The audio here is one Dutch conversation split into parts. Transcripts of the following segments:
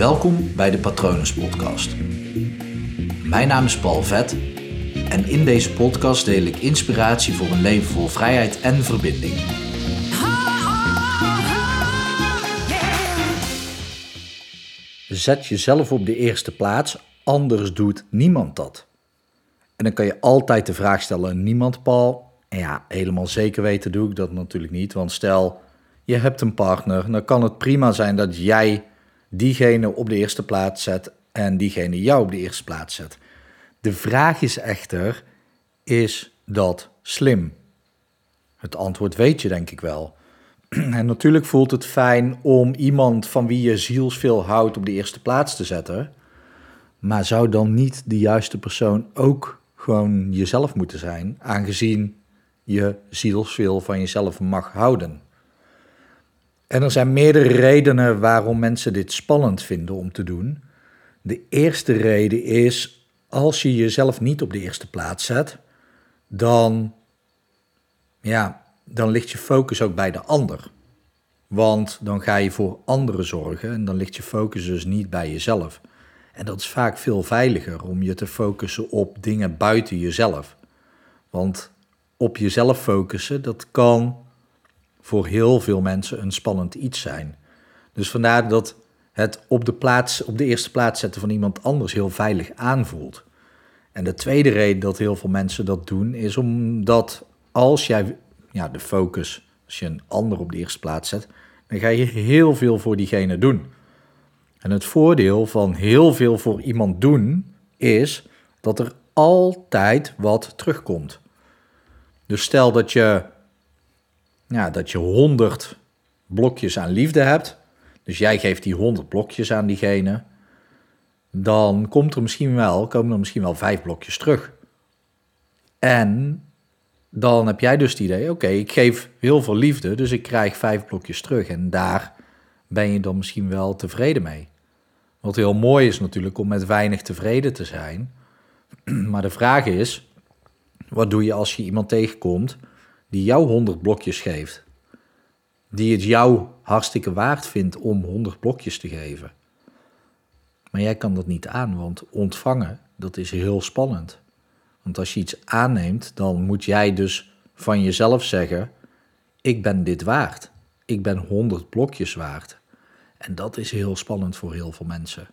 Welkom bij de Patronus Podcast. Mijn naam is Paul Vet en in deze podcast deel ik inspiratie voor een leven vol vrijheid en verbinding. Zet jezelf op de eerste plaats, anders doet niemand dat. En dan kan je altijd de vraag stellen: niemand, Paul? En ja, helemaal zeker weten doe ik dat natuurlijk niet. Want stel, je hebt een partner, dan kan het prima zijn dat jij diegene op de eerste plaats zet en diegene jou op de eerste plaats zet. De vraag is echter, is dat slim? Het antwoord weet je denk ik wel. En natuurlijk voelt het fijn om iemand van wie je zielsveel houdt op de eerste plaats te zetten. Maar zou dan niet de juiste persoon ook gewoon jezelf moeten zijn, aangezien je zielsveel van jezelf mag houden? En er zijn meerdere redenen waarom mensen dit spannend vinden om te doen. De eerste reden is, als je jezelf niet op de eerste plaats zet, dan, ja, dan ligt je focus ook bij de ander. Want dan ga je voor anderen zorgen en dan ligt je focus dus niet bij jezelf. En dat is vaak veel veiliger om je te focussen op dingen buiten jezelf. Want op jezelf focussen, dat kan voor heel veel mensen een spannend iets zijn. Dus vandaar dat het op de, plaats, op de eerste plaats zetten van iemand anders heel veilig aanvoelt. En de tweede reden dat heel veel mensen dat doen, is omdat als jij ja, de focus, als je een ander op de eerste plaats zet, dan ga je heel veel voor diegene doen. En het voordeel van heel veel voor iemand doen is dat er altijd wat terugkomt. Dus stel dat je, ja, dat je 100 blokjes aan liefde hebt, dus jij geeft die 100 blokjes aan diegene, dan komt er misschien wel, komen er misschien wel vijf blokjes terug. En dan heb jij dus het idee, oké, ik geef heel veel liefde, dus ik krijg vijf blokjes terug. En daar ben je dan misschien wel tevreden mee. Wat heel mooi is natuurlijk om met weinig tevreden te zijn. Maar de vraag is, wat doe je als je iemand tegenkomt die jou 100 blokjes geeft? Die het jou hartstikke waard vindt om 100 blokjes te geven. Maar jij kan dat niet aan, want ontvangen, dat is heel spannend. Want als je iets aanneemt, dan moet jij dus van jezelf zeggen: Ik ben dit waard. Ik ben 100 blokjes waard. En dat is heel spannend voor heel veel mensen.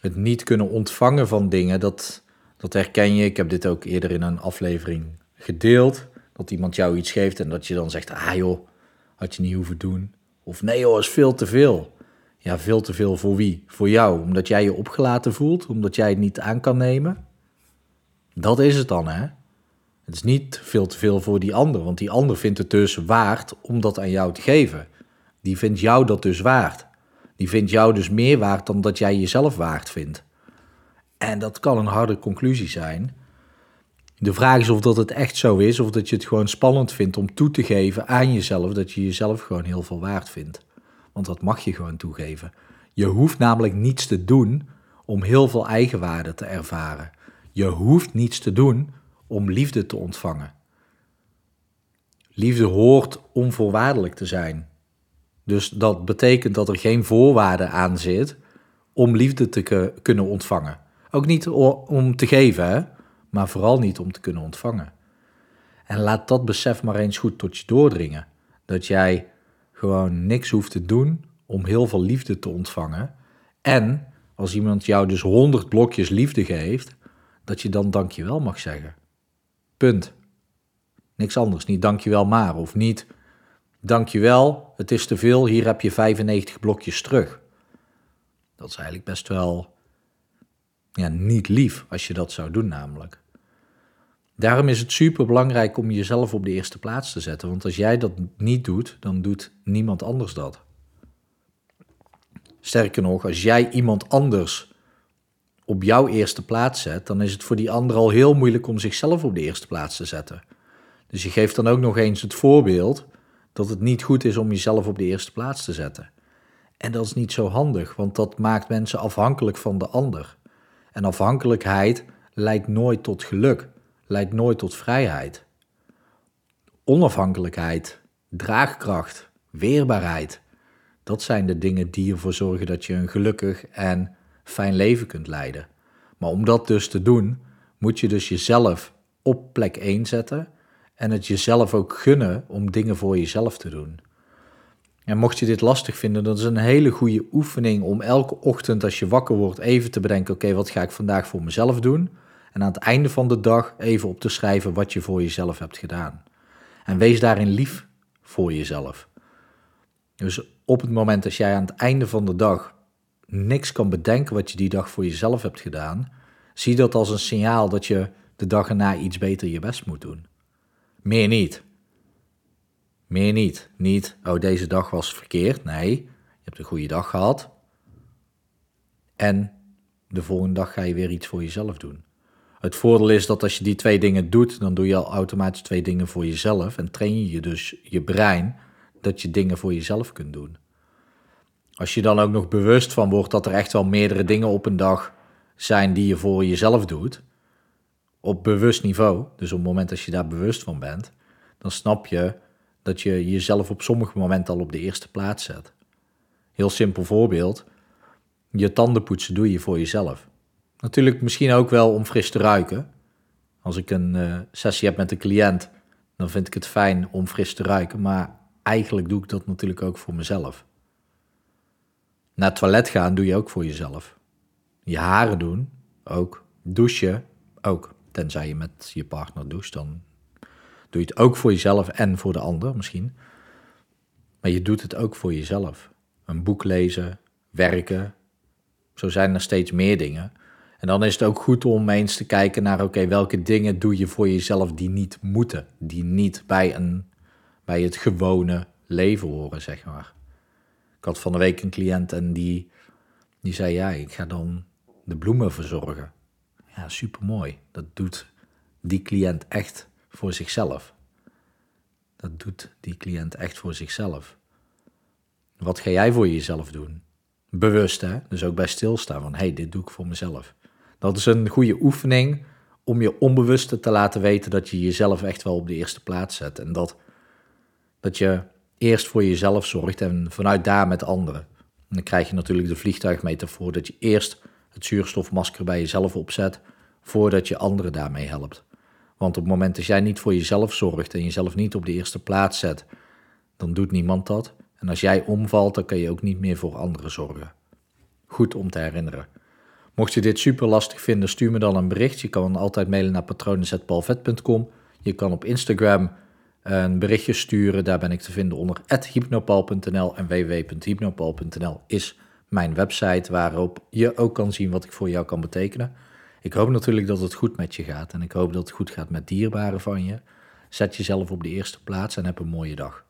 Het niet kunnen ontvangen van dingen, dat, dat herken je. Ik heb dit ook eerder in een aflevering gedeeld. Dat iemand jou iets geeft en dat je dan zegt: Ah joh, had je niet hoeven doen. Of nee joh, is veel te veel. Ja, veel te veel voor wie? Voor jou, omdat jij je opgelaten voelt, omdat jij het niet aan kan nemen. Dat is het dan, hè? Het is niet veel te veel voor die ander, want die ander vindt het dus waard om dat aan jou te geven. Die vindt jou dat dus waard. Die vindt jou dus meer waard dan dat jij jezelf waard vindt. En dat kan een harde conclusie zijn. De vraag is of dat het echt zo is, of dat je het gewoon spannend vindt om toe te geven aan jezelf dat je jezelf gewoon heel veel waard vindt. Want dat mag je gewoon toegeven. Je hoeft namelijk niets te doen om heel veel eigenwaarde te ervaren. Je hoeft niets te doen om liefde te ontvangen. Liefde hoort onvoorwaardelijk te zijn. Dus dat betekent dat er geen voorwaarde aan zit om liefde te kunnen ontvangen. Ook niet om te geven, hè? Maar vooral niet om te kunnen ontvangen. En laat dat besef maar eens goed tot je doordringen. Dat jij gewoon niks hoeft te doen om heel veel liefde te ontvangen. En als iemand jou dus honderd blokjes liefde geeft, dat je dan dankjewel mag zeggen. Punt. Niks anders. Niet dankjewel maar. Of niet dankjewel, het is te veel, hier heb je 95 blokjes terug. Dat is eigenlijk best wel ja, niet lief als je dat zou doen namelijk. Daarom is het super belangrijk om jezelf op de eerste plaats te zetten. Want als jij dat niet doet, dan doet niemand anders dat. Sterker nog, als jij iemand anders op jouw eerste plaats zet, dan is het voor die ander al heel moeilijk om zichzelf op de eerste plaats te zetten. Dus je geeft dan ook nog eens het voorbeeld dat het niet goed is om jezelf op de eerste plaats te zetten. En dat is niet zo handig, want dat maakt mensen afhankelijk van de ander. En afhankelijkheid leidt nooit tot geluk leidt nooit tot vrijheid. Onafhankelijkheid, draagkracht, weerbaarheid, Dat zijn de dingen die ervoor zorgen dat je een gelukkig en fijn leven kunt leiden. Maar om dat dus te doen, moet je dus jezelf op plek 1 zetten en het jezelf ook gunnen om dingen voor jezelf te doen. En mocht je dit lastig vinden, dat is een hele goede oefening om elke ochtend als je wakker wordt even te bedenken: oké, wat ga ik vandaag voor mezelf doen? En aan het einde van de dag even op te schrijven wat je voor jezelf hebt gedaan. En wees daarin lief voor jezelf. Dus op het moment dat jij aan het einde van de dag niks kan bedenken wat je die dag voor jezelf hebt gedaan, zie dat als een signaal dat je de dag erna iets beter je best moet doen. Meer niet. Meer niet. Niet, oh deze dag was verkeerd. Nee, je hebt een goede dag gehad. En de volgende dag ga je weer iets voor jezelf doen. Het voordeel is dat als je die twee dingen doet, dan doe je al automatisch twee dingen voor jezelf. En train je dus je brein dat je dingen voor jezelf kunt doen. Als je dan ook nog bewust van wordt dat er echt wel meerdere dingen op een dag zijn die je voor jezelf doet, op bewust niveau, dus op het moment dat je daar bewust van bent, dan snap je dat je jezelf op sommige momenten al op de eerste plaats zet. Heel simpel voorbeeld, je tanden poetsen doe je voor jezelf. Natuurlijk misschien ook wel om fris te ruiken. Als ik een uh, sessie heb met een cliënt, dan vind ik het fijn om fris te ruiken, maar eigenlijk doe ik dat natuurlijk ook voor mezelf. Naar het toilet gaan doe je ook voor jezelf. Je haren doen ook. Douchen ook. Tenzij je met je partner doucht, dan doe je het ook voor jezelf en voor de ander misschien. Maar je doet het ook voor jezelf. Een boek lezen, werken. Zo zijn er steeds meer dingen. En dan is het ook goed om eens te kijken naar, oké, welke dingen doe je voor jezelf die niet moeten, die niet bij, een, bij het gewone leven horen, zeg maar. Ik had van de week een cliënt en die, die zei, ja, ik ga dan de bloemen verzorgen. Ja, supermooi. Dat doet die cliënt echt voor zichzelf. Dat doet die cliënt echt voor zichzelf. Wat ga jij voor jezelf doen? Bewust, hè? Dus ook bij stilstaan van, hé, hey, dit doe ik voor mezelf. Dat is een goede oefening om je onbewuste te laten weten dat je jezelf echt wel op de eerste plaats zet. En dat, dat je eerst voor jezelf zorgt en vanuit daar met anderen. En dan krijg je natuurlijk de vliegtuigmetafoor dat je eerst het zuurstofmasker bij jezelf opzet voordat je anderen daarmee helpt. Want op het moment dat jij niet voor jezelf zorgt en jezelf niet op de eerste plaats zet, dan doet niemand dat. En als jij omvalt, dan kan je ook niet meer voor anderen zorgen. Goed om te herinneren. Mocht je dit super lastig vinden, stuur me dan een bericht. Je kan altijd mailen naar patronen.palvet.com. Je kan op Instagram een berichtje sturen. Daar ben ik te vinden onder hypnopal.nl en www.hypnopal.nl is mijn website waarop je ook kan zien wat ik voor jou kan betekenen. Ik hoop natuurlijk dat het goed met je gaat en ik hoop dat het goed gaat met dierbaren van je. Zet jezelf op de eerste plaats en heb een mooie dag.